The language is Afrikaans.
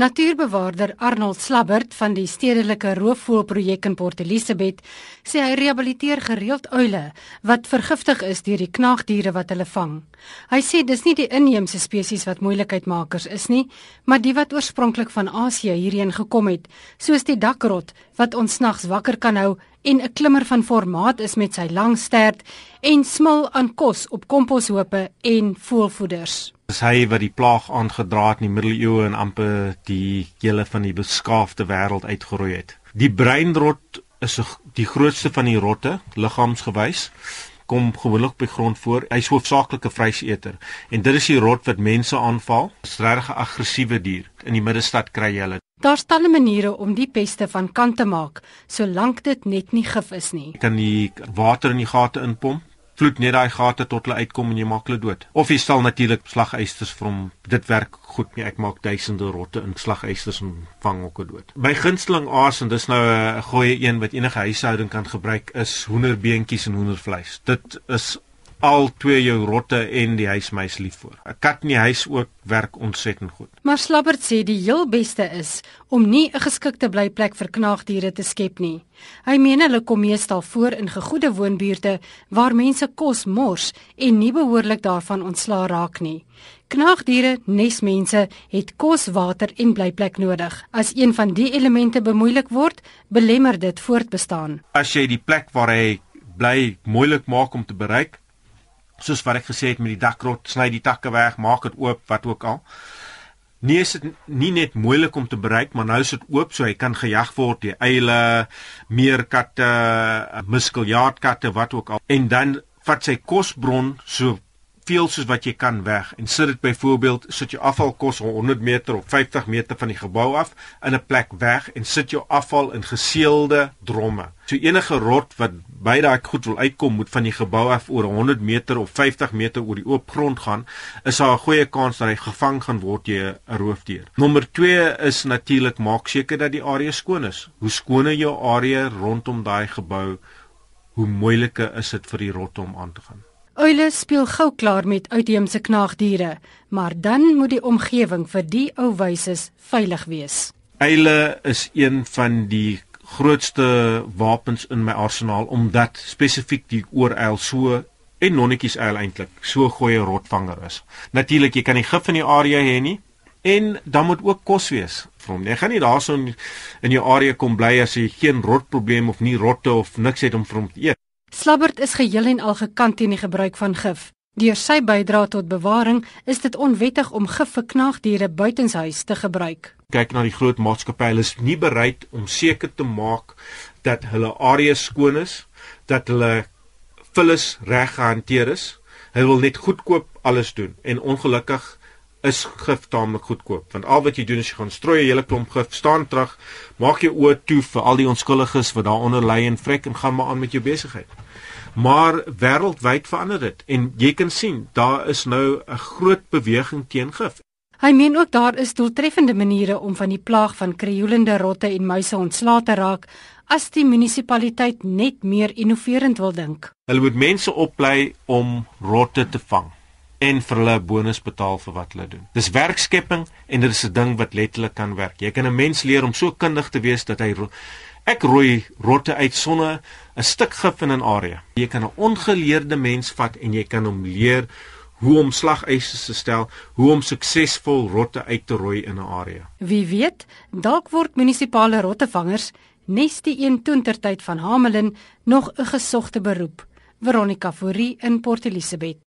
Natuurbewaarder Arnold Slabbert van die stedelike roofvoëlprojek in Port Elizabeth sê hy rehabiliteer gereeld uile wat vergiftig is deur die knaagdiere wat hulle vang. Hy sê dis nie die inheemse spesies wat moeilikheidmakers is nie, maar die wat oorspronklik van Asië hierheen gekom het, soos die dakrot wat ons nags wakker kan hou en 'n klimmer van formaat is met sy lang stert en smil aan kos op komposhope en voelvoeders is hy wat die plaag aangedra het in die middeleeue en amper die hele van die beskaafde wêreld uitgeroei het. Die breinrot is die grootste van die rotte liggaamsgewys kom gewoonlik op die grond voor. Hy's hoofsaaklik 'n vleiseter en dit is die rot wat mense aanval. Dit is 'n regtig aggressiewe dier. In die middestad kry jy hulle. Daar's talle maniere om die peste van kant te maak, solank dit net nie gif is nie. Jy kan die water in die gate inpomp vloed net daai gate tot hulle uitkom en jy maak hulle dood. Of jy stel natuurlik slagysters hom. Dit werk goed nie. Ek maak duisende rotte in slagysters en vang ook dood. My gunsteling aas en dis nou 'n goeie een wat enige huishouding kan gebruik is hoenderbeentjies en hoendervleis. Dit is al twee jou rotte en die huismuis lief voor. 'n Kat in die huis ook werk ontsettend goed. Maar Slabbert sê die heel beste is om nie 'n geskikte blyplek vir knaagdiere te skep nie. Hy meen hulle kom meestal voor in gegoede woonbuurte waar mense kos mors en nie behoorlik daarvan ontslaa raak nie. Knaagdiere, nesmense, het kos, water en blyplek nodig. As een van die elemente bemoeilik word, belemmer dit voortbestaan. As jy die plek waar hy bly moeilik maak om te bereik, soos wat ek gesê het met die dakrot, sny die takke weg, maak dit oop, wat ook al. Nie is dit nie net moeilik om te bereik, maar nou is dit oop so hy kan gejag word deur eile, meerkatte, muskeljaardkatte, wat ook al. En dan vat sy kosbron so veel soos wat jy kan weg en sit dit byvoorbeeld sit jou afval kos 100 meter of 50 meter van die gebou af in 'n plek weg en sit jou afval in geseelde dromme. So enige rot wat by daai goed wil uitkom moet van die gebou af oor 100 meter of 50 meter oor die oop grond gaan, is daar 'n goeie kans dat hy gevang gaan word deur 'n roofdier. Nommer 2 is natuurlik maak seker dat die area skoon is. Hoe skoner jou area rondom daai gebou, hoe moeiliker is dit vir die rotte om aan te gaan. Uile speel gou klaar met uitheemse knaagdiere, maar dan moet die omgewing vir die ou wyses veilig wees. Uile is een van die grootste wapens in my arsenaal omdat spesifiek die ooruil so en nonnetjies uil eintlik so goeie rotvanger is. Natuurlik jy kan nie gif in die area hê nie en dan moet ook kos wees vir hom. Jy gaan nie daarso in, jou area kom bly as jy geen rotprobleem of nie rotte of niks het om vir hom te eet. Slabbert is geheel en al gekant teen die gebruik van gif. Deur sy bydrae tot bewaring is dit onwettig om gif vir knaagdiere buitenshuis te gebruik. Kyk na die groot maatskappye, hulle is nie bereid om seker te maak dat hulle area skoon is, dat hulle vullis reg gehanteer is. Hulle wil net goedkoop alles doen en ongelukkig is gif taamlik goedkoop. Want al wat jy doen is jy gaan strooi 'n hele klomp gif staan terug maak jou oë toe vir al die onskuldiges wat daaronder lê en vrek en gaan maar aan met jou besigheid. Maar wêreldwyd verander dit. En jy kan sien daar is nou 'n groot beweging teen gif. Hy meen ook daar is doeltreffende maniere om van die plaag van krioelende rotte en muise ontslae te raak as die munisipaliteit net meer innoverend wil dink. Hulle moet mense oplei om rotte te vang en vir hulle 'n bonus betaal vir wat hulle doen. Dis werkskepping en dit is 'n ding wat letterlik kan werk. Jy kan 'n mens leer om so kundig te wees dat hy ek rooi rotte uit sonne 'n stuk gif in 'n area. Jy kan 'n ongeleerde mens vat en jy kan hom leer hoe om slageise te stel, hoe om suksesvol rotte uit te rooi in 'n area. Wie weet, dalk word munisipale rottevangers nes die eentoentertyd van Hamelin nog 'n gesogte beroep. Veronica Fourie in Port Elizabeth.